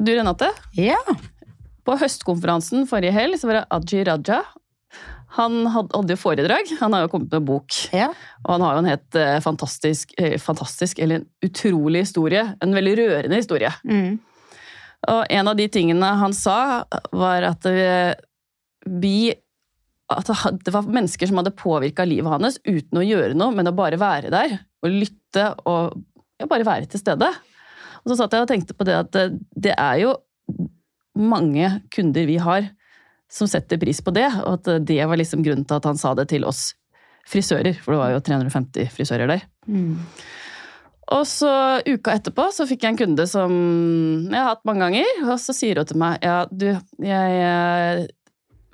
Du Renate, Ja. på høstkonferansen forrige helg så var det Aji Raja. Han hadde jo foredrag. Han har jo kommet med bok. ja. Og han har jo en helt eh, fantastisk, eh, fantastisk, eller en utrolig historie. En veldig rørende historie. Mm. Og en av de tingene han sa, var at eh, vi at det det var mennesker som hadde påvirka livet hans uten å gjøre noe, men å bare være der og lytte og ja, bare være til stede. Og så satt jeg og tenkte på det at det, det er jo mange kunder vi har som setter pris på det, og at det var liksom grunnen til at han sa det til oss frisører, for det var jo 350 frisører der. Mm. Og så uka etterpå så fikk jeg en kunde som jeg har hatt mange ganger, og så sier hun til meg ja, du, jeg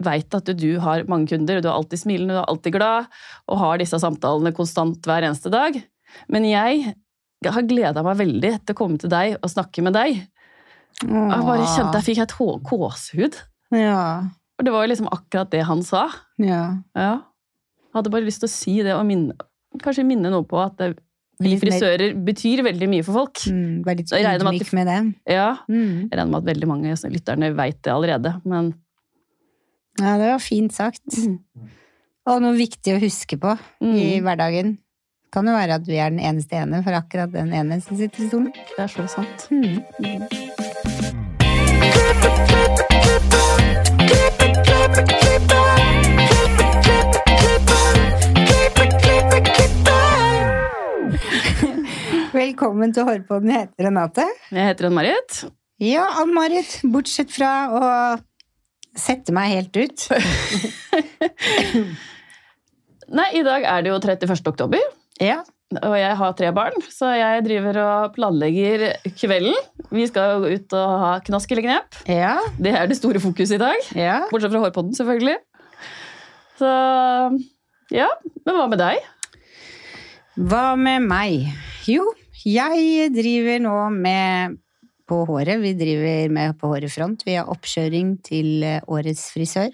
veit at du har mange kunder, og du er alltid smilende, du er alltid glad, og har disse samtalene konstant hver eneste dag, men jeg har gleda meg veldig til å komme til deg og snakke med deg. Og jeg bare kjente jeg fikk helt gåsehud. Ja. Og det var jo liksom akkurat det han sa. ja. Ja. Jeg hadde bare lyst til å si det, og minne, kanskje minne noe på at det, vi frisører betyr veldig mye for folk. Mm, Vær litt jeg ydmyk med det. Ja, Mm. jeg regner med at veldig mange lytterne veit det allerede, men Ja, det var fint sagt. Og noe viktig å huske på i Mm. Hverdagen. Kan jo være at vi er den eneste ene for akkurat den ene som sitter i stolen. det er så sant. Mm. Velkommen til Hårpodden. Jeg heter Renate. Jeg heter Ann-Marit. Ja, Ann-Marit, bortsett fra å sette meg helt ut. Nei, i dag er det jo 31. oktober, Ja. og jeg har tre barn, så jeg driver og planlegger kvelden. Vi skal jo ut og ha knask eller knep. Ja. Det er det store fokuset i dag. ja. Bortsett fra hårpodden, selvfølgelig. Så ja, men hva med deg? Hva med meg? Jo, jeg driver nå med på håret. Vi driver med på håret front. Vi har oppkjøring til eh, årets frisør.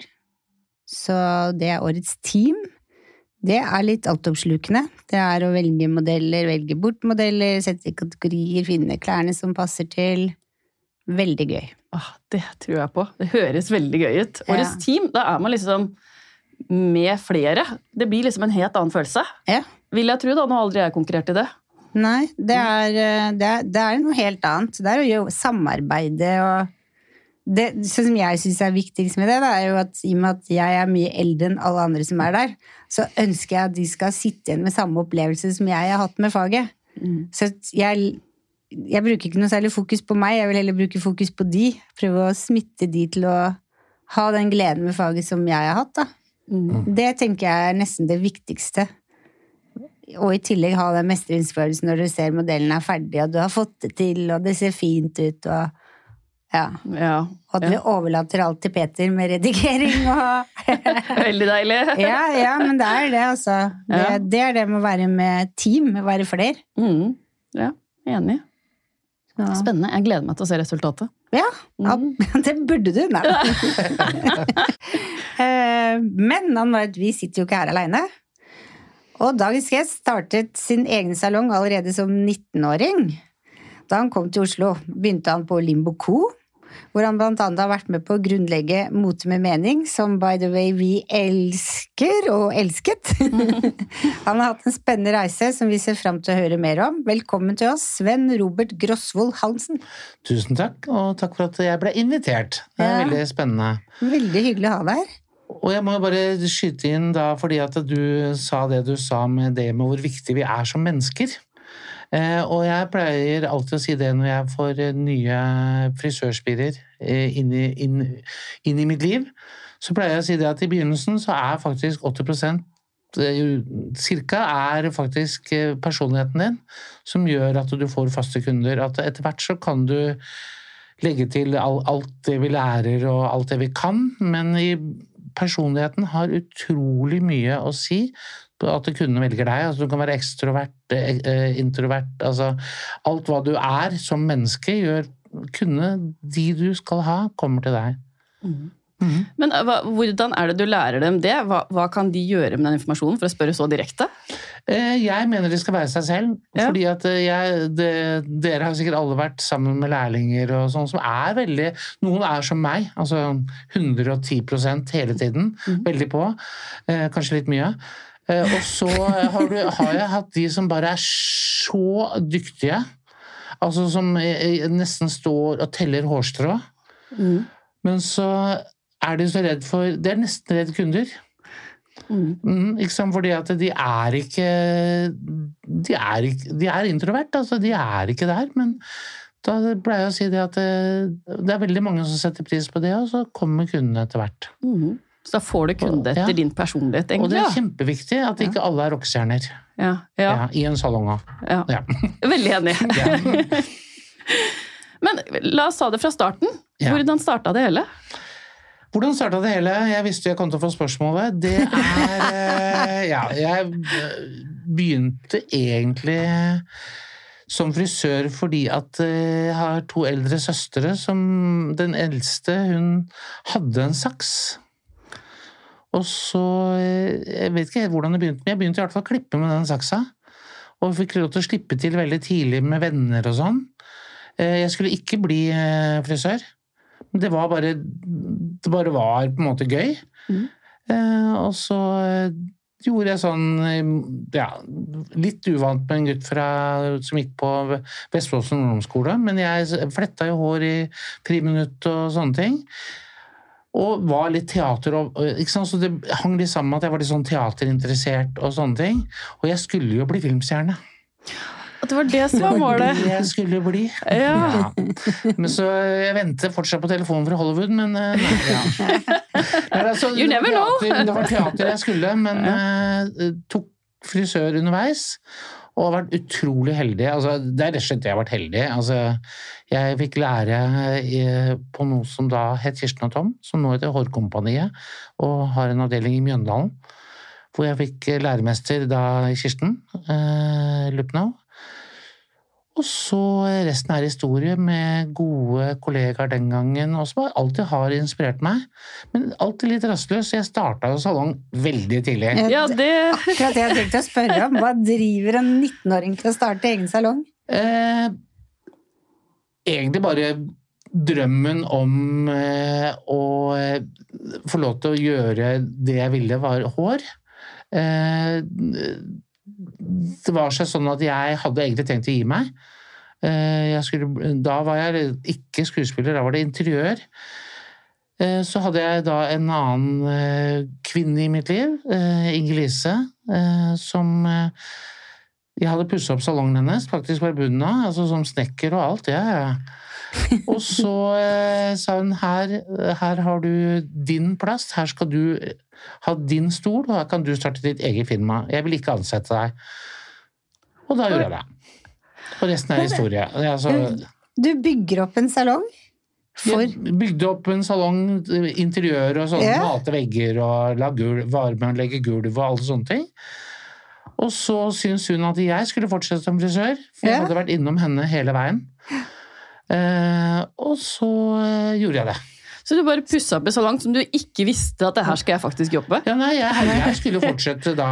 Så det er årets team. Det er litt altoppslukende. Det er å velge modeller, velge bort modeller, sette i kategorier, finne klærne som passer til. Veldig gøy. Ah, det tror jeg på. Det høres veldig gøy ut. Årets team, da er man liksom med flere. Det blir liksom en helt annen følelse. Ja. Vil jeg tro, da. Nå har aldri jeg konkurrert i det. Nei, det er, eh, det er, det er noe helt annet. Det er å gjøre samarbeide og det sånn som jeg syns er viktigst med det, da, er jo at i og med at jeg er mye eldre enn alle andre som er der, så ønsker jeg at de skal sitte igjen med samme opplevelse som jeg har hatt med faget. Så jeg, jeg bruker ikke noe særlig fokus på meg, jeg vil heller bruke fokus på de. Prøve å smitte de til å ha den gleden med faget som jeg har hatt. Da. Det tenker jeg er nesten det viktigste. Og i tillegg ha den mestringsfølelsen når du ser modellen er ferdig, og du har fått det til, og det ser fint ut, og ja. Ja. Og vi overlater alt til Peter med redigering og Veldig deilig. Ja, ja, men det er det, altså. Det, det er det med å være med team, være flere. Mm. Ja, enig. Ja. Spennende. Jeg gleder meg til å se resultatet. ja, ja, det burde du. Nei. Eh, Men Ann Marit, vi sitter jo ikke her aleine. Og dagens gjest startet sin egen salong allerede som 19-åring. Da han kom til Oslo, begynte han på Limbo Co., hvor han annet har vært med på å grunnlegge Mote med mening, som by the way vi elsker og elsket. han har hatt en spennende reise som vi ser fram til å høre mer om. Velkommen til oss, Sven Robert Grosvold Hansen. Tusen takk, og takk for at jeg ble invitert. Det er Ja. veldig spennende. Veldig hyggelig å ha deg her. Og jeg må jo bare skyte inn da, fordi at du sa det du sa med det med hvor viktig vi er som mennesker. Eh, og jeg pleier alltid å si det når jeg får eh, nye frisørspirer eh, inn, i, inn, inn i mitt liv. Så pleier jeg å si det at i begynnelsen så er faktisk 80 eh, cirka er faktisk personligheten din som gjør at du får faste kunder. At etter hvert så kan du legge til alt det vi lærer og alt det vi kan, men personligheten har utrolig mye å si at kundene velger deg. Altså, du kan være ekstrovert, introvert, altså alt hva du er som menneske gjør kunne de du skal ha, kommer til deg. Mhm. Men eh, hva, hvordan er det du lærer dem det? Hva, hva kan de gjøre med den informasjonen, for å spørre så direkte? Eh, Jeg mener de skal være seg selv. Ja. Fordi at eh, jeg, det, Dere har sikkert alle vært sammen med lærlinger og sånn som er veldig Noen er som meg, altså 110% hele tiden. Mm. Veldig på. Eh, kanskje litt mye. Eh, og så har, du, har jeg hatt de som bare er så dyktige. Altså som eh, nesten står og teller hårstrå. Mm. Men så er de så redd for De er nesten redd kunder. Mm. Mm, sant? Fordi at de er ikke De er, ikke, de er introvert, altså. De er ikke der. Men da pleier jeg å si det at det, det er veldig mange som setter pris på det, og så kommer kundene etter hvert. Mhm. Så da får du kunde Ja. etter din personlighet, Og det er kjempeviktig at ikke alle er rockestjerner Ja. Ja. ja, i en salong òg. Ja. Ja. Veldig enig. Men la oss ta det fra starten. Ja. Hvordan starta det hele? Hvordan starta det hele? Jeg visste jeg kom til å få spørsmålet. Det er eh, Ja, jeg eh, begynte egentlig som frisør fordi at eh, jeg har to eldre søstre som Den eldste, hun hadde en saks. Og så eh, Jeg vet ikke helt hvordan det begynte, men jeg begynte i hvert fall å klippe med den saksa. Og fikk lov til å slippe til veldig tidlig med venner og sånn. Eh, Jeg skulle ikke bli eh, frisør. Det var bare Det bare var på en måte gøy. Eh, og så gjorde jeg sånn Ja, litt uvant med en gutt fra, som gikk på Vestfossen ungdomsskole, men jeg fletta jo hår i friminutt og sånne ting. Og var litt teater og? Så det hang litt sammen med at jeg var litt sånn teaterinteressert og sånne ting. Og jeg skulle jo bli filmstjerne. At det var det som var målet. Det jeg skulle bli. Ja. Ja. Men så jeg venter fortsatt på telefonen fra Hollywood, men eh, nei. Ja. Nei, altså, You det var know. teater- Det var teater jeg skulle, men eh, tok frisør underveis. Og har vært utrolig heldig. Altså, det er rett og slett jeg har vært heldig. Altså, jeg fikk lære i, på noe som da het Kirsten og Tom, som nå heter Hårkompaniet, og har en avdeling i Mjøndalen. Hvor jeg fikk læremester da i Kirsten eh, Lupnau. Og så resten er historie med gode kollegaer den gangen, og som alltid har inspirert meg. Men alltid litt rastløs. Jeg starta jo salong veldig tidlig. Ja, det Akkurat det jeg tenkte å spørre om. Hva driver en 19-åring til å starte egen salong? Eh, egentlig bare drømmen om eh, å få lov til å gjøre det jeg ville, var hår. Eh, det var seg sånn at jeg hadde egentlig tenkt å gi meg. Eh, skulle, da var jeg ikke skuespiller, da var det interiør. Eh, Så hadde jeg da en annen eh, kvinne i mitt liv, Inger Lise, som jeg hadde pussa opp salongen hennes, faktisk fra bunnen av, altså som snekker og alt. Ja, ja. Og så eh, sa hun her, her har du din plass, her skal du ha din stol, og her kan du starte ditt eget firma. Jeg vil ikke ansette deg. Og da gjorde jeg det. Og resten er historie. Altså, Du bygger opp en salong for jeg bygde opp en salong, interiør og sånn, Yeah. malte vegger og la gulv, varmeanlegge gulv og alle sånne ting. Og så syntes hun at jeg skulle fortsette som frisør, for jeg hadde vært innom henne hele veien. Eh, og så eh, gjorde jeg det. Så du bare pussa opp i langt som du ikke visste at det her skal jeg faktisk jobbe? Ja, nei, jeg, jeg skulle fortsette da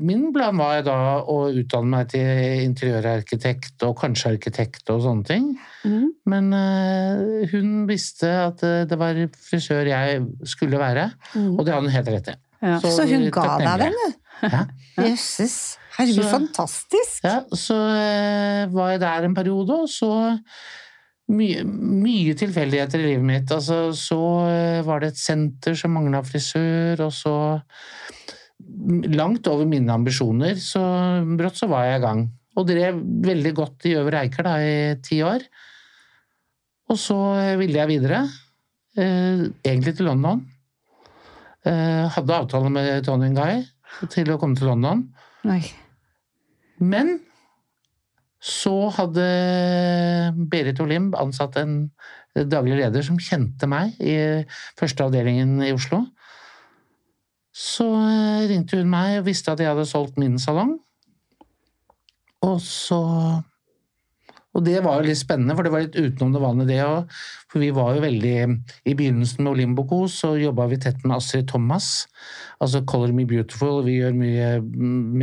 Min plan var da å utdanne meg til interiørarkitekt og kanskje arkitekt og sånne ting. Mm. Men eh, hun visste at det var frisør jeg skulle være, mm. og det hadde hun helt rett i. Ja. Så hun ga deg den, du? Ja. Jøsses. Herregud, fantastisk. Ja, så eh, var jeg der en periode, og så mye, mye tilfeldigheter i livet mitt. Altså, så eh, var det et senter som mangla frisør, og så Langt over mine ambisjoner, så brått så var jeg i gang. Og drev veldig godt i Øvre Eiker da, i ti år. Og så eh, ville jeg videre. Eh, egentlig til London. Eh, hadde avtale med Tony Guy til å komme til London. Nei. Men så hadde Berit Olimb ansatt en daglig leder som kjente meg i førsteavdelingen i Oslo. Så eh, ringte hun meg og visste at jeg hadde solgt min salong. Og så Og det var jo litt spennende, for det var litt utenom det vanlige det òg. For vi var jo veldig I begynnelsen med Olimboco så jobba vi tett med Astrid Thomas. Altså Color Me Beautiful. Vi gjør mye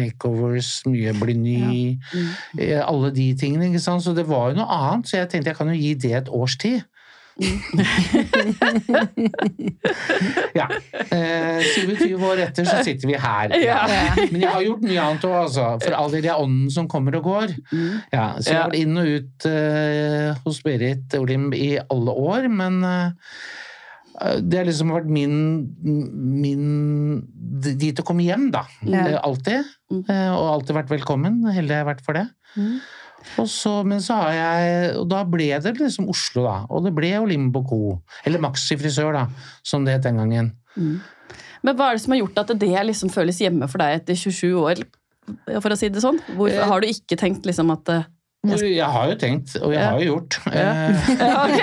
makeovers, mye bli ny. eh, Alle de tingene. ikke sant? Så det var jo noe annet, så jeg tenkte jeg kan jo gi det et års tid. ja. Eh, 27 år etter så sitter vi her. Ja. Men jeg har gjort mye annet òg, altså. For all del, det er ånden som kommer og går. Ja, så jeg har vært inn og ut eh, hos Berit Olim i alle år, men eh, det har liksom vært min, min Dit å komme hjem, da. Ja. Eh, Alltid. Mm. Eh, Og alltid vært velkommen. Heldig jeg har vært for det. Mm. Og så, men så har jeg Og da ble det liksom Oslo, da. Og det ble Olimbo Co. Eller Maxi frisør, da, som det het den gangen. Men hva er det som har gjort at det liksom føles hjemme for deg etter 27 år? For å si det sånn. Hvorfor Eh. har du ikke tenkt liksom at jeg, Jeg har jo tenkt, og jeg Ja. har jo gjort. Ja. Eh, ja, ok.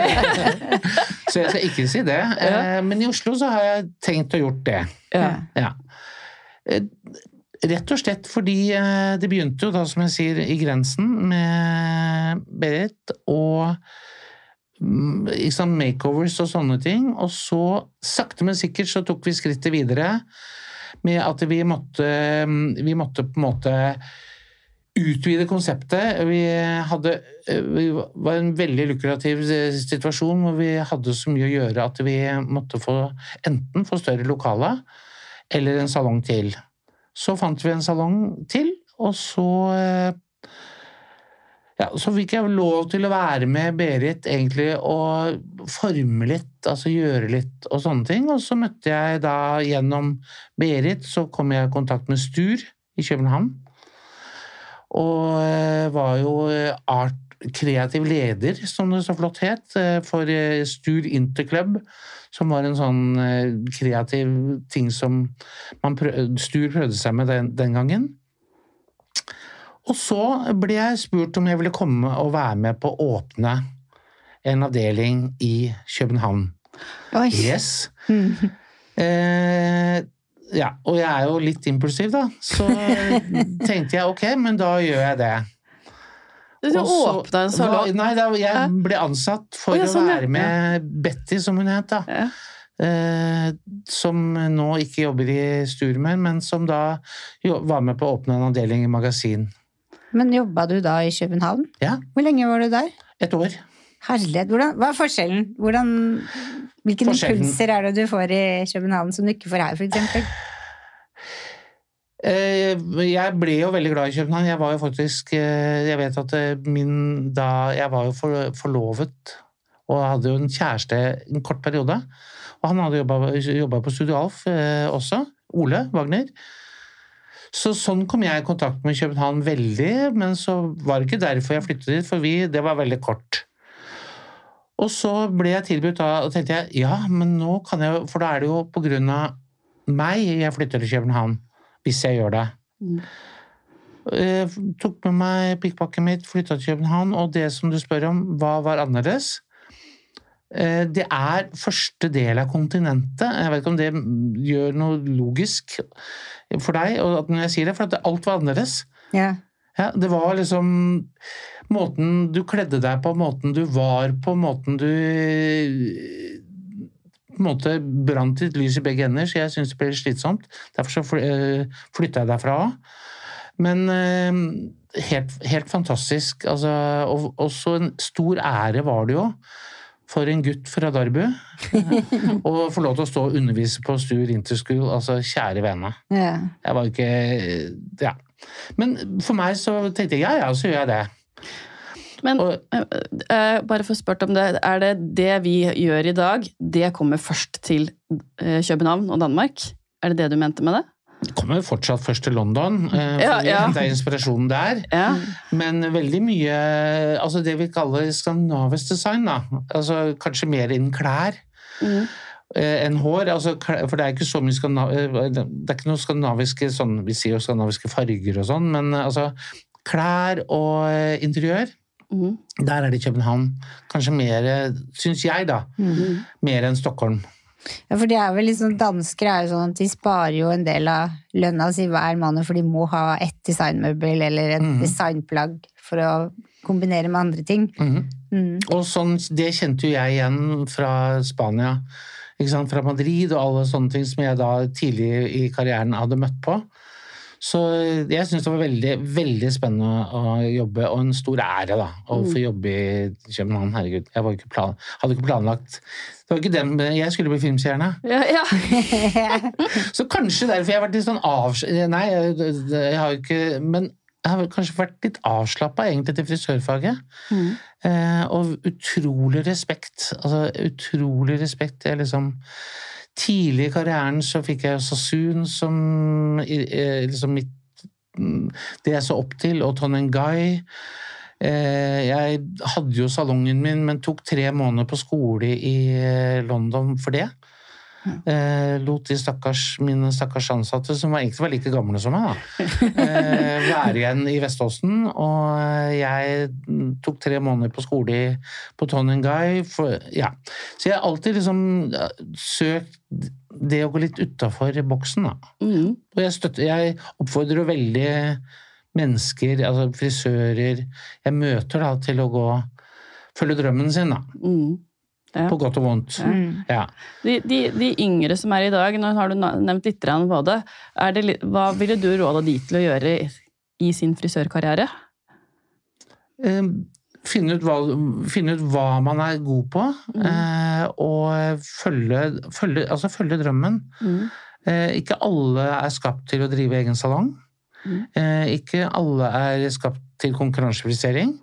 Så jeg skal ikke si det. Eh, Men i Oslo så har jeg tenkt å gjort det. ja. Ja. Eh, Rett og slett fordi eh, det begynte jo da, som jeg sier, i grensen med Berit og liksom makeovers og sånne ting. Og så, sakte, men sikkert, så tok vi skrittet videre med at vi måtte, vi måtte på en måte utvide konseptet. Vi hadde vi var en veldig lukrativ situasjon hvor vi hadde så mye å gjøre at vi måtte få enten få større lokale eller en salong til. Så fant vi en salong til, og så eh, ja, Så fikk jeg lov til å være med Berit egentlig og forme litt, altså gjøre litt og sånne ting. Og så møtte jeg da gjennom Berit, så kom jeg i kontakt med Stur i København. Og eh, var jo eh, art kreativ leder, som det så flott het, eh, for Stur Interclub, som var en sånn kreativ ting som man prøv, Stur prøvde seg med den, den gangen. Og så ble jeg spurt om jeg ville komme og være med på å åpne en avdeling i København. Oi. Yes. Mm. Eh, ja, og jeg er jo litt impulsiv, da. Så tenkte jeg ok, men da gjør jeg det. Du åpna en salong. Nei, da, jeg ble ansatt for Å, ja, sånn, å være med Betty, som hun het. da. Ja. Eh, som nå ikke jobber i Stur mer, men som da jo, var med på å åpne en avdeling i magasin. Men jobba du da i København? Ja, Hvor lenge var du der? et år. Herlighet. Hvordan, hva er forskjellen? Hvordan, hvilke impulser er det du får i København som du ikke får her, eksempel? Eh, Jeg ble jo veldig glad i København. Jeg var jo faktisk eh, Jeg vet at eh, min da Jeg var jo forlovet og hadde jo en kjæreste en kort periode. Og han hadde jobba på Studio Alf også. Ole Wagner. Så sånn kom jeg i kontakt med København veldig, men så var det ikke derfor jeg flyttet dit, for vi, det var veldig kort. Og så ble jeg tilbudt da, og tenkte jeg ja, men nå kan jeg For da er det jo på grunn av meg jeg flytter til København. Hvis jeg gjør det. Mm. Jeg tok med meg pikkpakken mitt, flytta til København, og det som du spør om, hva var annerledes? Eh, Det er første del av kontinentet. Jeg vet ikke om det gjør noe logisk for deg når jeg sier det, for at alt var annerledes. Yeah. Ja, det var liksom måten du kledde deg på, måten du var på, måten du på en måte brant ditt lys i begge ender, så jeg syntes det ble slitsomt. Derfor så flytta jeg derfra. Men eh, helt, helt fantastisk. Altså, og også en stor ære var det jo for en gutt fra Darbu å få lov til å stå og undervise på Stur Interschool. Altså, kjære vene. ja. Jeg var ikke Ja. Men for meg så tenkte jeg ja, ja, så gjør jeg det. Men Og, eh, bare for å spørre om det, er det det vi gjør i dag, det kommer først til uh, København og Danmark? Er det det du mente med det? Det kommer fortsatt først til London, uh, ja, Ja, det er inspirasjonen der. Ja. Men veldig mye Altså det vi kaller skandinavisk design, da. Altså kanskje mer innen klær. Mm. enn hår. Altså, for det er ikke så mye Det er ikke noe skandinaviske sånn, Vi sier jo skandinaviske farger og sånn, men altså Klær og interiør, Mm. der er det København. Kanskje mer, syns jeg, da. Mm. Mer enn Stockholm. Ja, for det er vel liksom, Dansker er jo sånn at de sparer jo en del av lønna si hver måned, for de må ha ett designmøbel eller et mm. designplagg for å kombinere med andre ting. Mm. Mm. Og sånn, det kjente jo jeg igjen fra Spania. Ikke sant? Fra Madrid og alle sånne ting som jeg da tidlig i karrieren hadde møtt på. Så jeg syns det var veldig, veldig spennende å jobbe, og en stor ære da, å få jobbe i København. Herregud, jeg var ikke plan, hadde ikke planlagt Det var ikke den, jeg skulle bli filmstjerne. Ja, ja. Så kanskje derfor jeg har vært litt sånn avs... Nei, jeg, jeg har ikke Men jeg har kanskje vært litt avslappa egentlig til frisørfaget. Mm. Eh, og utrolig respekt. Altså utrolig respekt. Jeg liksom Tidlig i karrieren så fikk jeg Sasun som liksom mitt mm, Det jeg så opp til, og Ton Guy. Eh, jeg hadde jo salongen min, men tok tre måneder på skole i eh, London for det. Eh, lot de stakkars, mine stakkars ansatte, som var, egentlig var like gamle som meg, eh, være igjen i Veståsen. Og jeg mm, tok tre måneder på skole på Ton Guy. For, ja. Så jeg har alltid liksom søkt det å gå litt utafor boksen, da. Mm. Og jeg, støtter, jeg oppfordrer jo veldig mennesker, altså frisører jeg møter, da, til å gå følge drømmen sin, da. Mm. Ja. På godt og vondt. Mm. Ja. De, de, de yngre som er i dag, nå har du nevnt litt på det, er det, hva ville du råda de til å gjøre i, i sin frisørkarriere? Eh, Finne ut, hva, finne ut hva man er god på, Mm. eh, og følge, følge, altså følge drømmen. Mm. Eh, ikke alle er skapt til å drive egen salong. Mm. Eh, ikke alle er skapt til konkurransefrisering.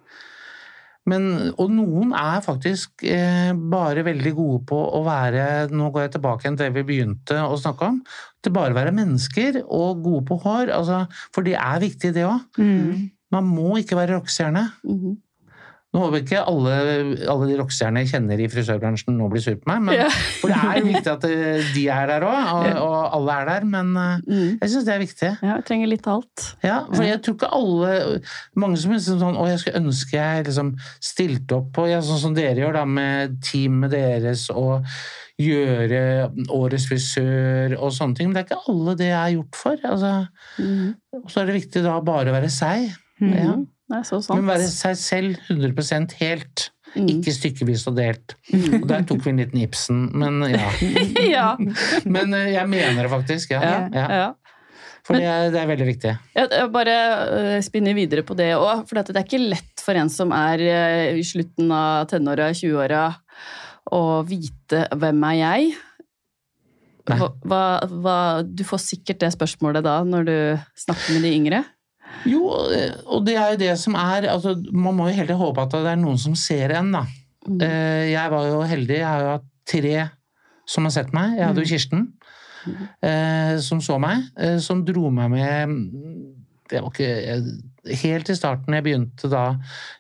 Men, og noen er faktisk eh, bare veldig gode på å være Nå går jeg tilbake til det vi begynte å snakke om. Til bare å være mennesker og gode på hår. Altså, for det er viktig, det òg. Mm. Man må ikke være rockestjerne. Mhm. Nå håper jeg ikke alle, alle de rockestjernene jeg kjenner i frisørbransjen nå blir sur på meg, men, Ja. for det er jo viktig at eh, de er der òg, og, og alle er der. Men eh, Mm. jeg syns det er viktig. Ja, vi trenger litt av alt. Ja, for jeg tror ikke alle Mange som er sånn Å, jeg skulle ønske jeg liksom stilte opp på ja, Sånn som dere gjør, da, med teamet deres og gjøre Årets frisør og sånne ting. Men det er ikke alle det er gjort for. Altså, Mm. og så er det viktig da bare å være seg. Mm. Ja. Det så sant. Men være seg selv 100% helt. Mm. Ikke stykkevis og delt. Og der tok vi en liten Ibsen, men ja. ja. Men eh, jeg mener det faktisk, ja. Ja, ja. For det er, det er veldig viktig. Jeg bare øh, spinner videre på det òg, for det er ikke lett for en som er øh, i slutten av tenåra, 20-åra, å vite hvem er jeg. Hva, hva, du får sikkert det spørsmålet da, når du snakker med de yngre. Jo, eh, og det er jo det som er altså, Man må jo heller håpe at det er noen som ser en, da. Mm. Eh, Jeg var jo heldig. Jeg har jo hatt tre som har sett meg. Jeg hadde jo Kirsten, mm. som så meg, eh, som dro meg med det var ikke, jeg- Helt i starten, jeg begynte da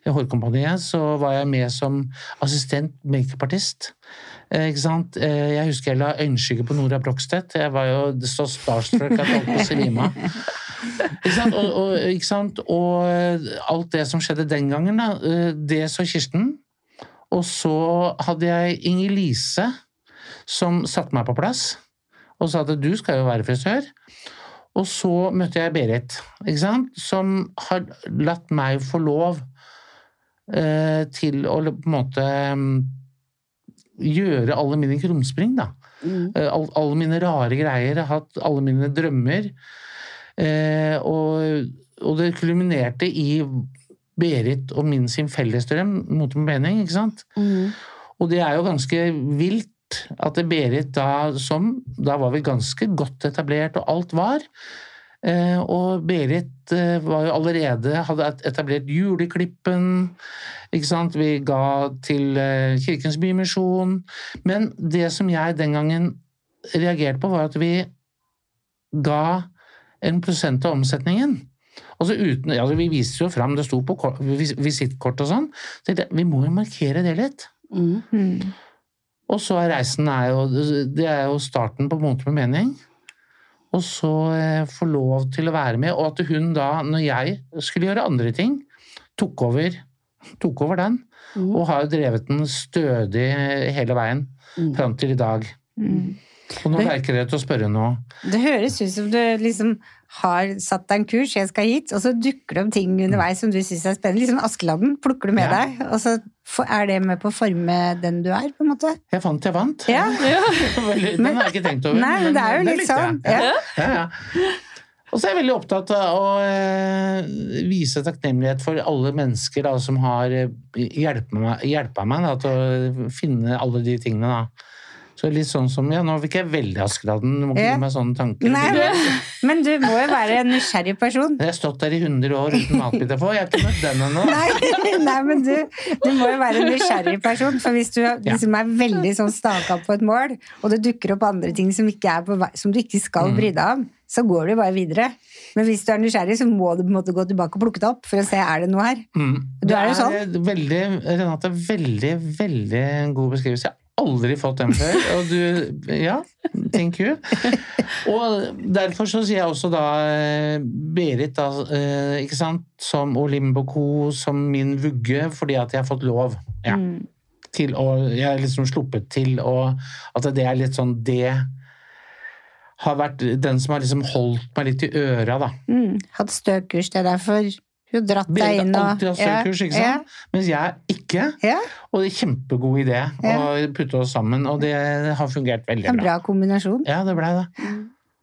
i Hårkompaniet, så var jeg med som assistent makeupartist. Eh, ikke sant? Eh, Jeg husker jeg la øyenskygge på Nora Brogstedt. Jeg var jo så starstruck at jeg holdt på å svime av. Ikke sant? Og, og, ikke sant? og eh, alt det som skjedde den gangen, da, eh, det så Kirsten. Og så hadde jeg Inger Lise som satte meg på plass og sa at du skal jo være frisør. Og så møtte jeg Berit, ikke sant? som har latt meg få lov eh, til å på en måte mm, gjøre alle mine krumspring, da. Mm. Eh, all, alle mine rare greier, hatt alle mine drømmer. Eh, og, og det kulminerte i Berit og min sin fellesdrøm, mot min mening, ikke sant? Mm. Og det er jo ganske vilt at Berit da som Da var vi ganske godt etablert, og alt var. Eh, og Berit eh, var jo allerede hadde etablert Juleklippen. Ikke sant? Vi ga til eh, Kirkens Bymisjon. Men det som jeg den gangen reagerte på, var at vi ga en prosent av omsetningen. Altså uten, altså vi viste jo fram, det sto på visittkort og sånn. Så vi må jo markere det litt. Mm. Mm. Og så er reisen er jo, det er jo starten på Måned med mening. Og så eh, få lov til å være med, og at hun da, når jeg skulle gjøre andre ting, tok over, tok over den. Mm. Og har drevet den stødig hele veien Mm. fram til i dag. Og nå verker det til å spørre noe. Det høres ut som du liksom har satt deg en kurs, jeg skal hit, og så dukker det opp ting underveis som du syns er spennende. Sånn Askeladden plukker du med Ja. deg, og så er det med på å forme den du er, på en måte. Jeg fant, jeg vant. Ja. Den har jeg ikke tenkt over. Nei, men det er jo litt sånn. Ja. Ja. Og så er jeg veldig opptatt av å eh, vise takknemlighet for alle mennesker da, som har eh, hjulpet meg, hjulpet meg da, til å finne alle de tingene. Da. Så litt sånn som, ja, Nå fikk jeg veldig Askeladden, du må ikke Ja. gi meg sånne tanker. Nei, men, men du må jo være en nysgjerrig person. Jeg har stått der i 100 år uten matbit å få, jeg har ikke møtt den ennå. Nei, nei men du, du må jo være en nysgjerrig person. For hvis du liksom er veldig sånn staka på et mål, og det dukker opp andre ting som, ikke er på som du ikke skal Mm. bry deg om, så går du bare videre. Men hvis du er nysgjerrig, så må du på en måte gå tilbake og plukke det opp for å se er det noe her. Mm. Du er jo sånn. Er veldig, Renate, veldig, veldig god beskrivelse. Jeg aldri fått den før. Og du Ja, thank you. Og derfor så sier jeg også da eh, Berit, da, eh, ikke sant, som Olimboko, som min vugge, fordi at jeg har fått lov. Ja. Mm. Til å Jeg har liksom sluppet til, å at det er litt sånn Det har vært den som har liksom holdt meg litt i øra, da. Mm. Hatt støkurs, det er derfor hun dratt deg Berit inn har og alltid hatt støkurs, ikke Ja. Mens jeg ikke. Ja, Og det er kjempegod idé å putte oss sammen, og det har fungert veldig veldig En bra. bra kombinasjon. Ja, det blei det.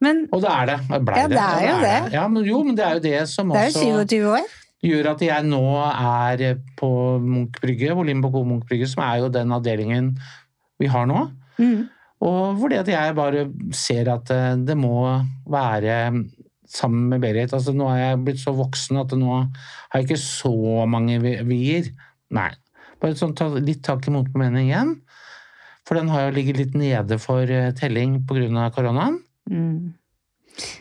Men Og det er det. det ble Ja, det er jo det. Ja, men jo, men det er jo det som det er jo 27 år. gjør at jeg nå er på Munch brygge. Munch brygge, som er jo den avdelingen vi har nå. Mm. Og fordi at jeg bare ser at eh, det må være sammen med Berit. Altså, nå er jeg blitt så voksen at nå har jeg ikke så mange vi- vier. Nei. Bare sånn, ta litt tak i motmening igjen. For den har jo ligget litt nede for eh, telling pga. koronaen. Mm.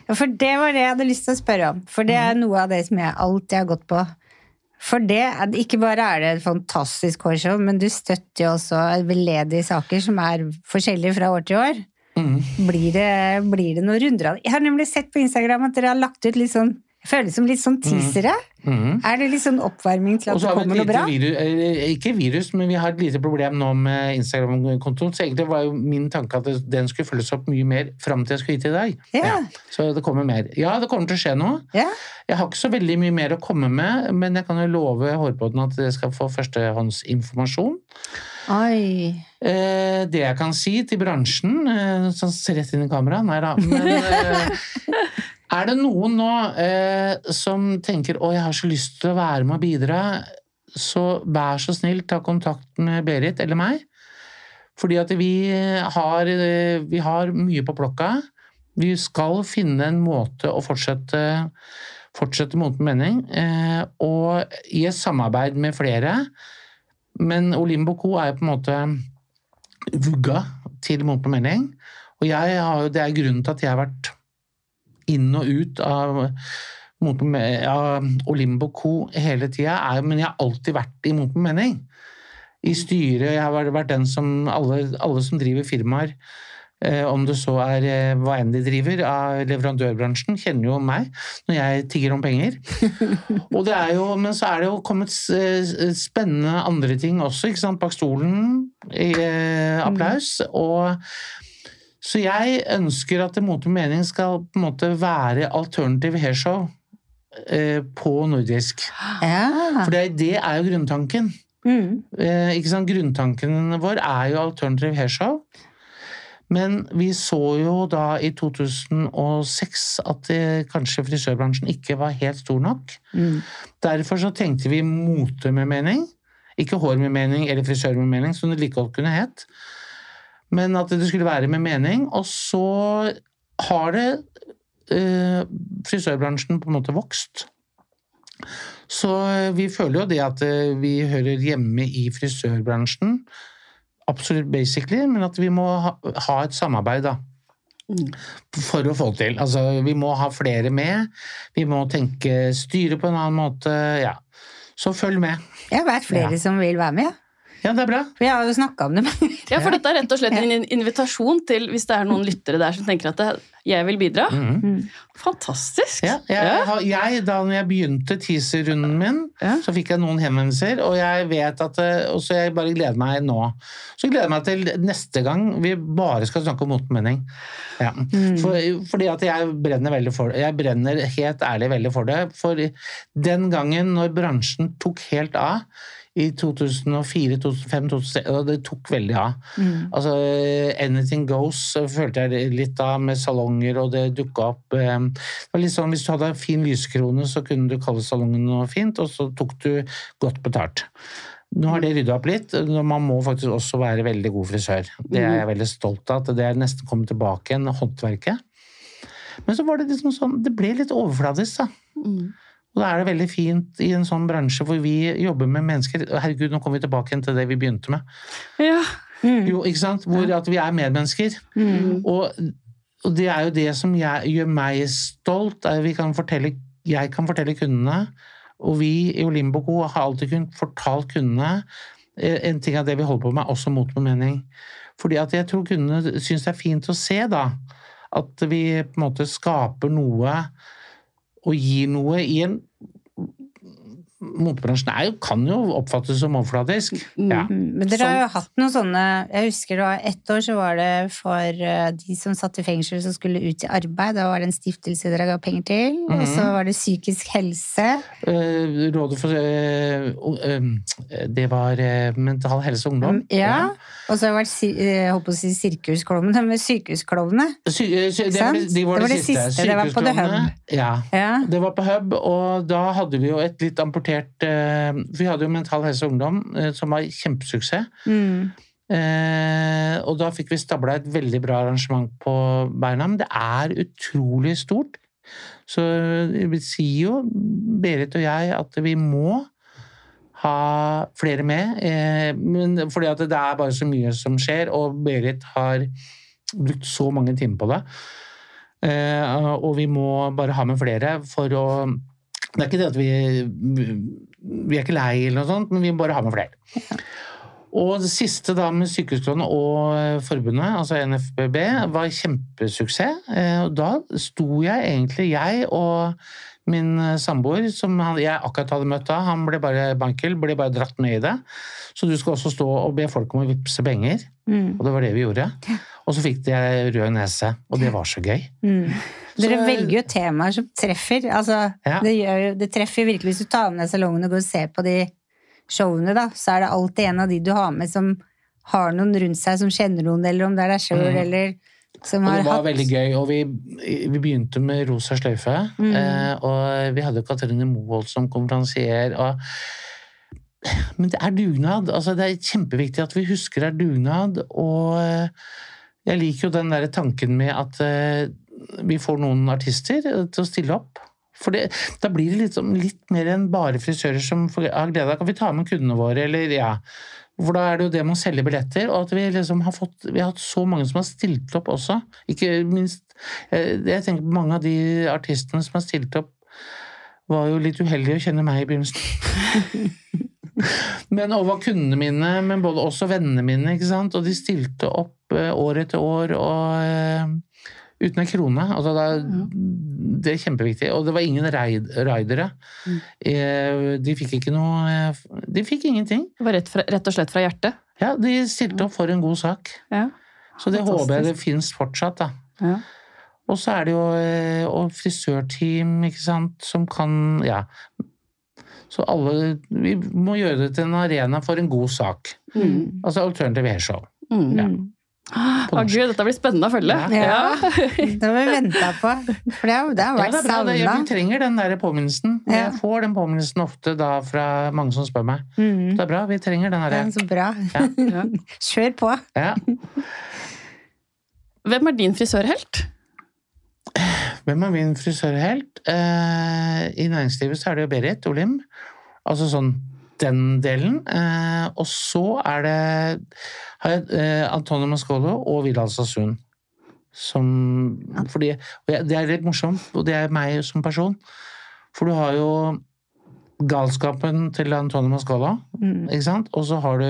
Ja, for det var det jeg hadde lyst til å spørre om. For det er noe av det som jeg alltid har gått på. For det, ikke bare er det et fantastisk hårshow, men du støtter jo også veldedige saker som er forskjellige fra år til år. Mm. Blir det, blir det noen runder av det? Jeg har nemlig sett på Instagram at dere har lagt ut litt sånn jeg føler det som litt sånn teasere. Mhm. Er det litt sånn oppvarming til at det kommer noe bra? virus, ikke virus, men vi har et lite problem nå med Instagram-kontoen. Så egentlig var jo min tanke at den skulle følges opp mye mer fram til jeg skulle hit i dag. Ja. Så det kommer mer. Ja, det kommer til å skje noe. Ja. Jeg har ikke så veldig mye mer å komme med, men jeg kan jo love Hårpodden at dere skal få førstehåndsinformasjon. Oi. Eh, det jeg kan si til bransjen eh, Sånn rett inn i kameraet, nei da. Men eh, er det noen nå eh, som tenker å, jeg har så lyst til å være med og bidra, så vær så snill, ta kontakt med Berit eller meg. Fordi at vi har, eh, vi har mye på plokka. Vi skal finne en måte å fortsette, fortsette Moten mening, eh, og i et samarbeid med flere. Men Olimbo Co. er jo på en måte vugga til Moten mening. Og jeg har det er grunnen til at jeg har vært inn og ut av, Me- Olimbo Co. hele tida, men jeg har alltid vært i Moten mening. I styret, jeg har vært- den som alle, alle som driver firmaer, eh, om det så er eh, hva enn de driver av leverandørbransjen, kjenner jo meg når jeg tigger om penger. Og det er jo, men så er det jo kommet spennende andre ting også, ikke sant, bak stolen. i, Eh, applaus. Og så jeg ønsker at Mot og mening skal på en måte være alternative hairshow eh, på nordisk. Ja. For det, det er jo grunntanken. Mm. Eh, ikke sant? Grunntanken vår er jo alternative hairshow. Men vi så jo da i 2006 at det, kanskje frisørbransjen ikke var helt stor nok. Mm. Derfor så tenkte vi mote med mening. Ikke hår med mening eller frisør med mening, som det like godt kunne het. Men at det skulle være med mening. Og så har det eh, frisørbransjen på en måte vokst. Så eh, vi føler jo det at eh, vi hører hjemme i frisørbransjen. Absolutt basically, men at vi må ha, ha et samarbeid, da. For å få det til. Altså, vi må ha flere med. Vi må tenke styre på en annen måte. Ja. Så følg med. Jeg vet flere Ja. som vil være med. Ja. Det er bra. For jeg har jo snakka om det. men- Ja, for dette er rett og slett en invitasjon til, hvis det er noen lyttere der som tenker at jeg vil bidra. Mhm. Fantastisk! Ja, jeg, ja. jeg, da når jeg begynte teaser-runden min, Ja. så fikk jeg noen henvendelser, og jeg vet at eh, Og så jeg bare gleder meg nå. Så gleder jeg meg til neste gang vi bare skal snakke om motmening. Ja. For, fordi at jeg brenner veldig for det. Jeg brenner helt ærlig veldig for det. For den gangen når bransjen tok helt av, i 2004, 2005, 2006, og det tok veldig av. Altså, Anything Goes følte jeg litt av med salonger, og det dukka opp eh, det var litt sånn, Hvis du hadde en fin lyskrone, så kunne du kalle salongen noe fint, og så tok du godt betalt. Nå har det rydda opp litt. Man må faktisk også være veldig god frisør. Det er jeg veldig stolt av, at det er nesten kommet tilbake igjen, håndverket. Men så var det liksom sånn, det ble litt overfladisk, da. Mm. Og da er det veldig fint i en sånn bransje hvor vi jobber med mennesker Herregud, nå kommer vi tilbake igjen til det vi begynte med. Ja. Mm. Jo, ikke sant? Hvor at vi er medmennesker. Mm. Og, og det er jo det som jeg, gjør meg stolt. Kan fortelle, jeg kan fortelle kundene, og vi i Olimboco har alltid kunnet fortalt kundene eh, en ting av det vi holder på med, også mot med mening. Fordi at jeg tror kundene syns det er fint å se, da. At vi på en måte skaper noe og gir noe i en Motebransjen er jo, kan jo oppfattes som overflatisk. Ja. Mm, Men dere har jo hatt noen sånne Jeg husker det var ett år så var det for eh, de som satt i fengsel som skulle ut i arbeid. Da var det en stiftelse dere ga penger til. Og så Mhm. var det psykisk helse. Eh, Rådet for eh, Det var Mental Helse og Ungdom. Ja. Ja. Og så har det vært eh, jeg håper å si sirkusklovnene, men sykehusklovnene. Sy eh, sy det, var, Sant? de var Det var det det siste. siste, det var på The Hub. Ja. Ja. Det var på Hub, og da hadde vi jo et litt amputert uh, Vi hadde jo Mental Helse og Ungdom, uh, som var kjempesuksess. Mm. Uh, og da fikk vi stabla et veldig bra arrangement på beina. Men det er utrolig stort. Så vi sier jo, Berit og jeg, at vi må ha flere med. Eh, fordi det er bare så mye som skjer, og Berit har brukt så mange timer på det. Eh, og vi må bare ha med flere for å Det er ikke det at vi Vi er ikke lei eller noe sånt, men vi må bare ha med flere. Og det siste da med Sykehusklovnene og forbundet, altså NFBB, var kjempesuksess. Eh, Og da sto jeg egentlig, jeg og min eh, samboer, som jeg akkurat hadde møtt da, han ble bare bankel, ble bare dratt med i det. Så du skal også stå og be folk om å vippse penger. Mm. Og det var det vi gjorde. Og så fikk de rød nese, og det var så gøy. Mm. Dere Så- velger jo temaer som treffer. Altså, Ja. det, gjør, det treffer virkelig hvis du tar med deg salongen og går og ser på de showene, da. Så er det alltid en av de du har med som har noen rundt seg som kjenner noen, eller om det er deg sjøl, mm. eller som Og det var hatt veldig gøy, og vi, vi begynte med Rosa sløyfe. Mm. Eh, og vi hadde Katrine Moholt som konferansier. Og... Men det er dugnad. Altså, det er kjempeviktig at vi husker det er dugnad. Og eh, jeg liker jo den der tanken med at eh, vi får noen artister eh, til å stille opp. For det, da blir det litt, sånn- litt mer enn bare frisører som har glede av Kan vi ta med kundene våre, eller ja. For da er det jo det med å selge billetter, og at vi liksom har fått Vi har hatt så mange som har stilt opp også. Ikke minst eh, Jeg tenker på mange av de artistene som har stilt opp, var jo litt uheldige å kjenne meg i begynnelsen. men og var kundene mine, men både også vennene mine, ikke sant. Og de stilte opp eh, år etter år, og eh, uten en krone. Altså, det, er, det er kjempeviktig. Og det var ingen raid, raidere. Mm. Eh, De fikk ikke noe eh, De fikk ingenting. Det var rett, fra, rett og slett fra hjertet. Ja, de stilte opp for en god sak. Ja. Så det Fantastisk. håper jeg det fins fortsatt, da. Ja. Og så er det jo eh, frisørteam, ikke sant, som kan Ja. Så alle Vi må gjøre det til en arena for en god sak. Mm. Altså Alternative Hairshow. Mm. Ja. Å gud, dette blir spennende å følge. Ja. Det har vi venta på. For det har, det har vært. Det, savna. vi trenger den der påminnelsen. Ja. Jeg får den påminnelsen ofte da fra mange som spør meg. Mm. Det er bra, vi trenger den Ja, derre så bra. Ja. Ja. Kjør på. ja. Hvem er din frisørhelt? Hvem er min frisørhelt? Eh, I næringslivet så er det jo Berit Olim. Altså sånn den delen. Eh, og så er det har jeg eh, Antonio Mascolo og Vidal Sassoon. Som fordi, jeg, Det er litt morsomt, og det er meg som person. For du har jo galskapen til Antonio Mascola, Mm. ikke sant? Og så har du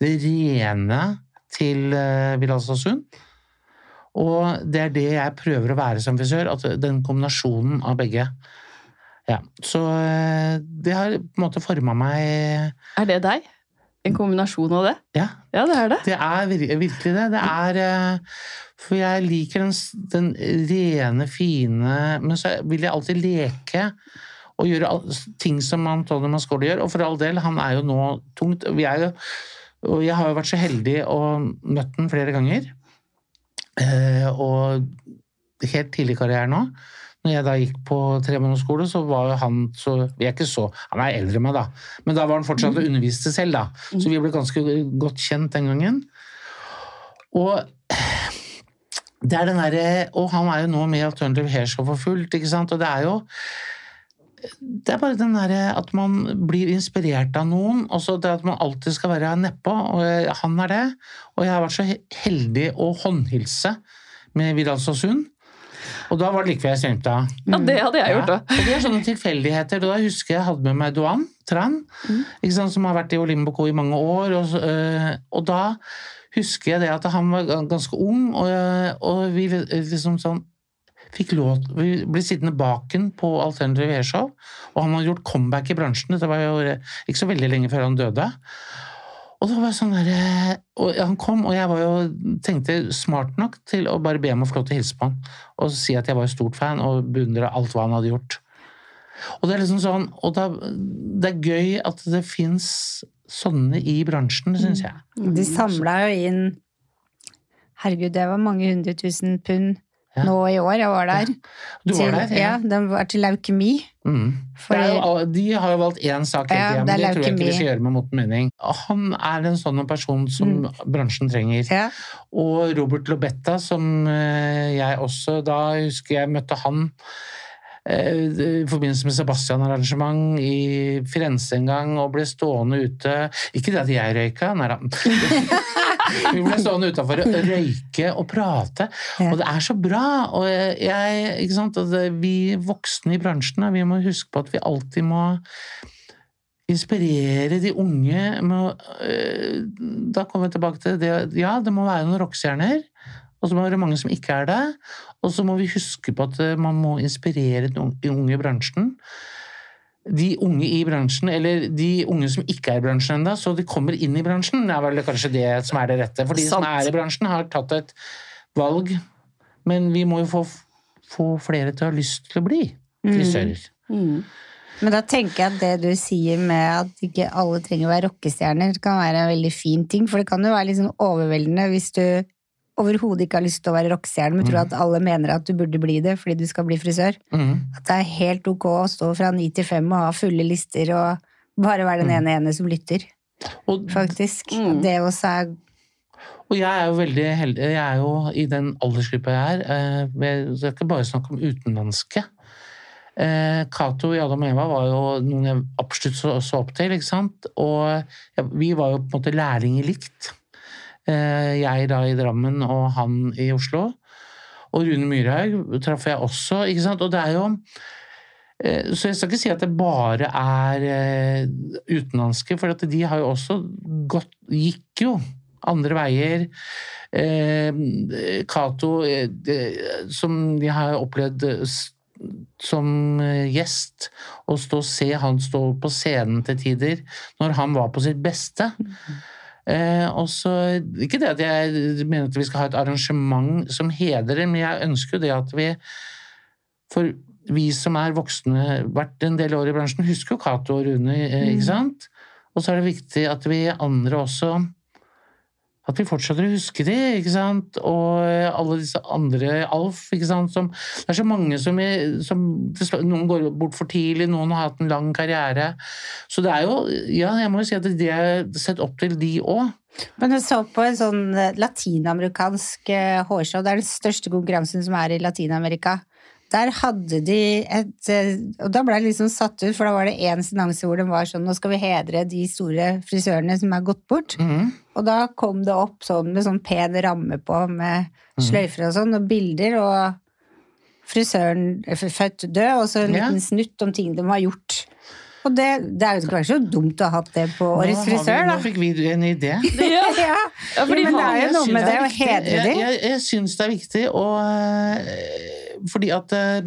det rene til eh, Vidal Sassoon. Og det er det jeg prøver å være som frisør, at den kombinasjonen av begge. Ja, Så eh, det har på en måte forma meg Er det deg? En kombinasjon av det? Ja, Ja, det er det. det er vir- virkelig det. Det er eh, For jeg liker den, den rene, fine Men så vil jeg alltid leke og gjøre ting som Antonio Mascoli gjør. Og for all del, han er jo nå tungt. Vi er jo, og jeg har jo vært så heldig og møtt den flere ganger. Eh, og helt tidlig i karrieren nå, når jeg da gikk på tremånedersskole, så var jo han så Vi er ikke så Han er eldre enn meg, da. Men da var han fortsatt og underviste selv, da. Så vi ble ganske godt kjent den gangen. Og det er den derre Og han er jo nå med i Alternative Hairshow for fullt, ikke sant. Og det er jo det er bare den derre at man blir inspirert av noen, og så det at man alltid skal være nedpå. Og han er det. Og jeg har vært så heldig å håndhilse med Vidal Sassoon. Og da var det likevel jeg svømte av. Ja, det hadde jeg gjort Ja, òg. og det er sånne tilfeldigheter. Da husker jeg jeg hadde med meg Duan Tran, ikke sant, som har vært i Olimboco i mange år. Og, øh, og da husker jeg det at han var ganske ung, og, øh, og vi liksom sånn fikk lov Vi ble sittende baken på Alternative Airshow, og han hadde gjort comeback i bransjen. Dette var jo ikke så veldig lenge før han døde. Og det var sånn der, og Han kom, og jeg var jo, tenkte smart nok til å bare be om å få lov til å hilse på han. Og si at jeg var stort fan og beundra alt hva han hadde gjort. Og det er liksom sånn, og da, det er gøy at det fins sånne i bransjen, syns jeg. De samla jo inn Herregud, det var mange hundre tusen pund Ja. nå i år. Jeg var der. Du var til, der? Ja, den var til leukemi. Mm. For- er jo, de har jo valgt én sak hele Ja, tida, det men er det tror jeg ikke vi skal gjøre med Morten mening. Han er en sånn person som bransjen trenger. Ja. Og Robert Lobetta, som eh, jeg også da husker jeg møtte han eh, i forbindelse med Sebastian-arrangement i Firenze en gang, og ble stående ute Ikke det at jeg røyka, nei da. Vi ble stående utafor og røyke og prate, og det er så bra. Og jeg, ikke sant, vi voksne i bransjen vi må huske på at vi alltid må inspirere de unge med øh, Da kommer vi tilbake til det Ja, det må være noen rockestjerner. Og så må det være mange som ikke er det. Og så må vi huske på at øh, man må inspirere den de unge i bransjen. De unge i bransjen, eller de unge som ikke er i bransjen ennå, så de kommer inn i bransjen, er vel kanskje det som er det rette. For de som er i bransjen, har tatt et valg. Men vi må jo få, få flere til å ha lyst til å bli frisører. Mm. Men da tenker jeg at det du sier med at ikke alle trenger å være rockestjerner, kan være en veldig fin ting. For det kan jo være litt sånn overveldende hvis du overhodet ikke har lyst til å være rockestjerne, men tror at alle mener at du burde bli det fordi du skal bli frisør. Mm. At det er helt ok å stå fra ni til fem og ha fulle lister og bare være den ene ene som lytter, Og faktisk. Mm. Det også er Og jeg er jo veldig heldig. Jeg er jo i den aldersgruppa jeg er. eh, Jeg skal ikke bare snakke om utenlandske. Eh, Cato i Adam og Eva var jo noen jeg absolutt så, så opp til. ikke sant? Og vi var jo på en måte lærlinger likt. Eh, Jeg da i Drammen og han i Oslo. Og Rune Myrhaug traff jeg også. ikke sant? Og det er jo eh, så jeg skal ikke si at det bare er eh, utenlandske, for de har jo også gått Gikk jo andre veier. Cato, som de har opplevd som gjest, å stå og se han stå på scenen til tider når han var på sitt beste. Eh, også, Ikke det at jeg mener at vi skal ha et arrangement som hedrer, men jeg ønsker jo det at vi For vi som er voksne, vært en del år i bransjen, husker jo Cato og Rune, eh, ikke sant? Og så er det viktig at vi andre også at vi fortsetter å huske de, ikke sant? Og alle disse andre, Alf, ikke sant? Som, det er så mange som, som Noen går bort for tidlig, noen har hatt en lang karriere. Så det er jo Ja, jeg må jo si at det er sett opp til de òg. Men jeg så på en sånn eh, latinamerikansk eh, hårshow. Det er den største konkurransen som er i Latin-Amerika. Der hadde de et eh, Og da ble jeg liksom satt ut, for da var det én seanse hvor det var sånn Nå skal vi hedre de store frisørene som er gått bort. Mhm. Og da kom det opp sånn med sånn pen ramme på med Mhm. sløyfer og sånn, og bilder, og frisøren er født død, og så en Ja. liten snutt om ting de har gjort. Og det, det er jo ikke så dumt å ha hatt det på Årets frisør, da. Nå fikk vi en idé. Ja, Ja, ja, men det er jo noe med det å hedre hedre Jeg, jeg, jeg syns det er viktig, og eh, fordi at eh,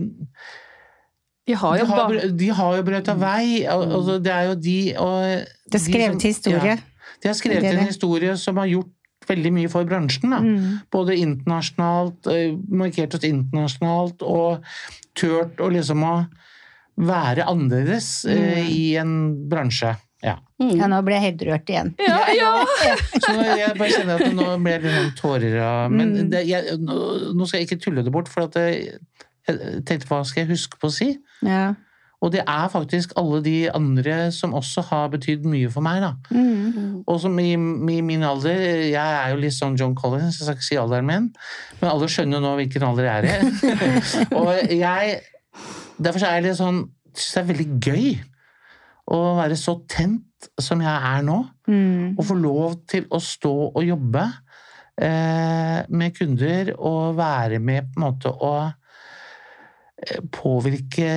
de har jo har, de har jo brøt av vei. og- Altså, det er jo de og Det er skrevet de historie. Ja, de har skrevet Det en historie som har gjort veldig mye for bransjen. Da. Mm. Både internasjonalt, markert oss internasjonalt, og tørt å liksom å være annerledes mm. i en bransje. Ja. Mm. Ja, nå ble jeg helt rørt igjen. Ja, ja. Så jeg bare kjenner at nå ble det litt sånn tårer av Men Mm. det, jeg, nå, nå skal jeg ikke tulle det bort, for at jeg, jeg tenkte hva skal jeg huske på å si? Ja. Og det er faktisk alle de andre som også har betydd mye for meg, da. Mm. Og som i, i min alder Jeg er jo litt sånn John Collins, jeg skal ikke si alderen min, men alle skjønner jo nå hvilken alder jeg er i. og jeg Derfor er jeg litt sånn Syns det er veldig gøy å være så tent som jeg er nå. Mm. og få lov til å stå og jobbe eh, med kunder og være med på en måte å eh, påvirke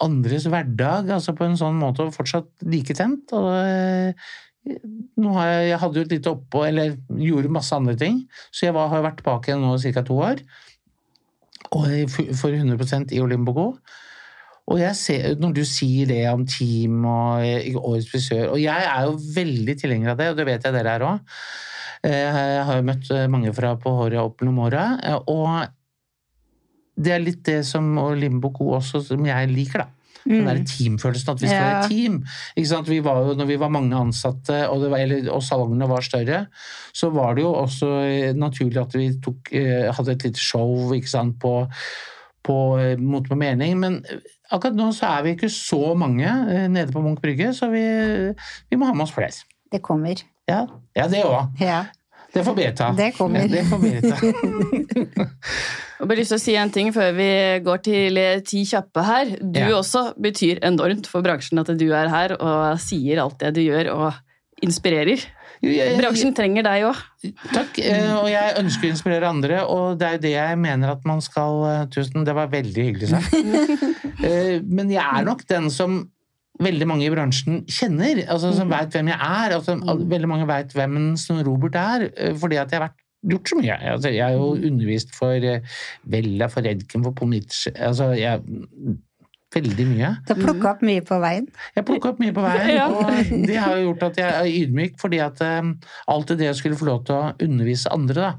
andres hverdag, altså på en sånn måte og fortsatt like tent. Og eh, nå har jeg, jeg hadde jo et lite oppå, eller gjorde masse andre ting, så jeg var, har vært tilbake nå ca. to år. Og for 100% i Olympico. Og jeg ser, når du sier det om team og eh, årets frisør Og jeg er jo veldig tilhenger av det, og det vet jeg dere er òg. Jeg har jo møtt eh, mange fra på håret opp gjennom åra, eh, og det er litt det som og Limboco også, som jeg liker, da. Den der teamfølelsen, at vi skal Ja. være team. Ikke sant? Vi var jo, når vi var mange ansatte, og, det var, eller, og salongene var større, så var det jo også eh, naturlig at vi tok, eh, hadde et lite show ikke sant, på, på eh, Mot med mening. Men akkurat nå så er vi ikke så mange eh, nede på Munch brygge, så vi, vi må ha med oss flere. Det kommer. Ja, ja det òg. Ja. Det får Beta. Det kommer. Ja, det får Beta. Jeg har bare lyst til å si en ting før vi går til eh, ti kjappe her. Du Ja. også betyr enormt for bransjen at du er her og sier alt det du gjør og inspirerer. Bransjen trenger deg òg. Takk, eh, og jeg ønsker å inspirere andre, og det er jo det jeg mener at man skal eh, Tusen, det var veldig hyggelig sagt. Eh, Men jeg er nok den som veldig mange i bransjen kjenner, altså som veit hvem jeg er. Altså, veldig mange veit hvem Sven Robert er, fordi at jeg har vært gjort så mye. Altså, jeg har jo undervist for Vella, for Redken, for Pomic Altså, jeg Veldig mye. Du har plukka opp mye på veien. Jeg plukka opp mye på veien, Ja. og det har jo gjort at jeg er ydmyk, fordi at um, alltid det å skulle få lov til å undervise andre, da,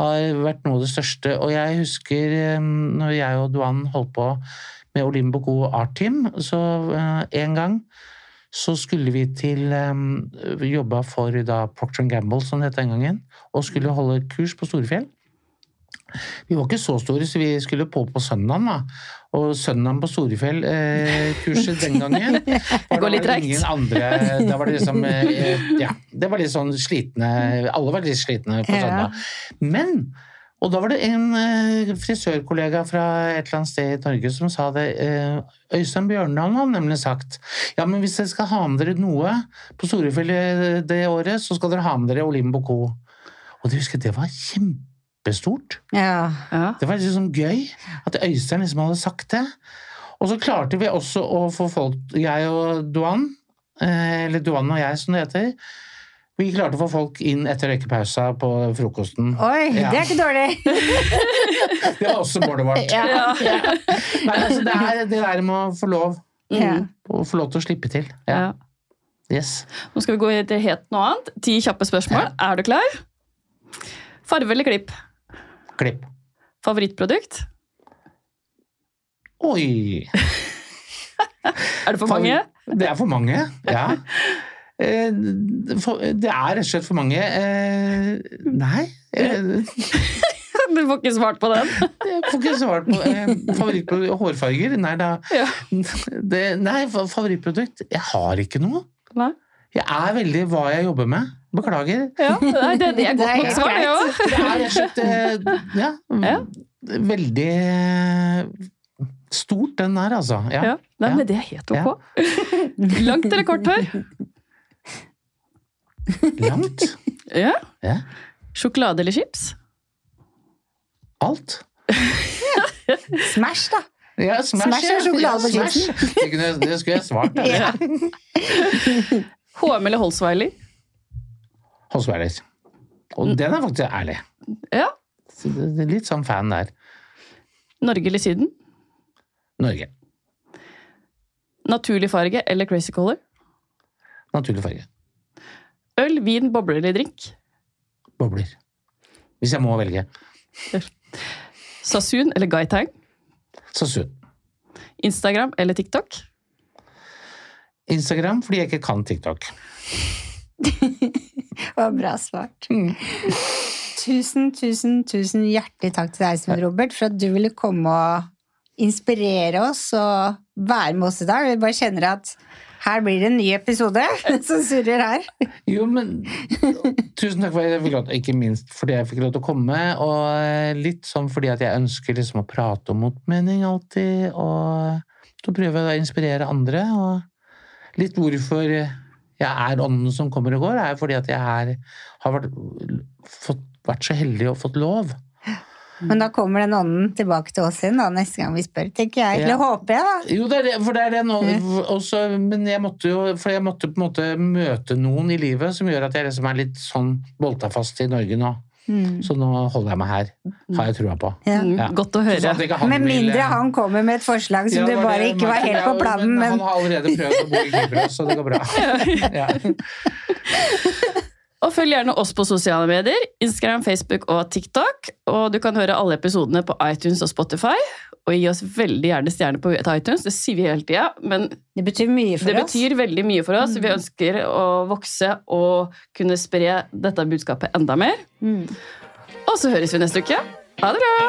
har vært noe av det største. Og jeg husker um, når jeg og Duan holdt på med Olympico Art Team, så uh, en gang så skulle vi til um, Jobba for da Procter Gamble, som det het den gangen, og skulle holde kurs på Storefjell. Vi var ikke så store, så vi skulle på på søndagen. da. Og søndagen på Storefjell-kurset den gangen var går litt det andre Da var det liksom eh, Ja, det var litt sånn slitne Alle var litt slitne på søndag. Men og da var det en eh, frisørkollega fra et eller annet sted i Norge som sa det. eh, Øystein Bjørndalen har nemlig sagt ja, men hvis dere skal ha med dere noe på Storefjell eh, det året, så skal dere ha med dere Olimbo Co. Og det husker jeg, det var kjempestort. Ja. Ja. Det var liksom gøy at Øystein liksom hadde sagt det. Og så klarte vi også å få folk, jeg og Duan, eh, eller Duan og jeg som det heter, vi klarte å få folk inn etter røykepausa på frokosten. Oi, Ja. det er ikke dårlig! Det var også målet vårt. Ja. Nei, altså, det er det der med å få lov, Ja. å få lov til å slippe til. Ja. Ja. Yes. Nå skal vi gå til helt noe annet. Ti kjappe spørsmål. Er du klar? Farve eller klipp? Klipp. Favorittprodukt? Oi! Er det for mange? Det er for mange, ja. Eh, Det er rett og slett for mange. Eh, Nei. eh, Du får ikke svart på den. Jeg får ikke svart på favorittprodukt. Hårfarger? Nei da. Det, nei, favorittprodukt? Jeg har ikke noe. Jeg er veldig hva jeg jobber med. Beklager. Ja, nei, det, det er godt nok svar, det òg. Det er rett og eh, ja, Ja. veldig eh, stort, den der, altså. Ja. Ja. Nei, Ja. men det er helt ok. Langt eller kort hår? Langt. Ja. Ja. Sjokolade eller chips? Alt. Smash, da! Ja, Smash, Smash er sjokolade og chips. Det, skulle jeg svart. Ja. HM eller Holsweiler? Holsweiler. Og den er faktisk ærlig. Ja. Litt sånn fan der. Norge eller Syden? Norge. Naturlig farge eller crazy color? Naturlig farge. Øl, vin, bobler eller drink? Bobler. Hvis jeg må velge. Sasun eller Gaitang? Sasun. Instagram eller TikTok? Instagram fordi jeg ikke kan TikTok. Det var bra svart. Tusen, tusen, tusen hjertelig takk til deg, Svein Robert, for at du ville komme og inspirere oss og være med oss i dag. Vi bare kjenner at her blir det en ny episode som surrer her. Jo, men Tusen takk for at jeg fikk lov til, ikke minst fordi jeg fikk lov til å komme, og litt sånn fordi at jeg ønsker liksom å prate om motmening alltid, og så prøver jeg å inspirere andre, og litt hvorfor jeg er ånden som kommer og går, er fordi at jeg er, har vært, fått, vært så heldig og fått lov. Men da kommer den ånden tilbake til oss igjen da, neste gang vi spør, tenker jeg. Eller Ja. håper jeg, da. Jo, det er det, for det er det nå, også, men jeg måtte jo, for jeg måtte på en måte møte noen i livet som gjør at jeg liksom er litt sånn bolta fast i Norge nå. Så nå holder jeg meg her, har jeg trua på. Ja. Mm, Ja. Godt å høre. sånn at Med vil- mindre han kommer med et forslag som Ja, det bare det- ikke var helt på planen, men Han har allerede prøvd å bo i Kypros, så det går bra. Ja. Og følg gjerne oss på sosiale medier, Instagram, Facebook og TikTok. Og du kan høre alle episodene på iTunes og Spotify. Og gi oss veldig gjerne stjerner på iTunes, det sier vi hele tida. Men det betyr mye for det oss. betyr veldig mye for oss. Vi ønsker å vokse og kunne spre dette budskapet enda mer. Mm. Og så høres vi neste uke. Ha det bra!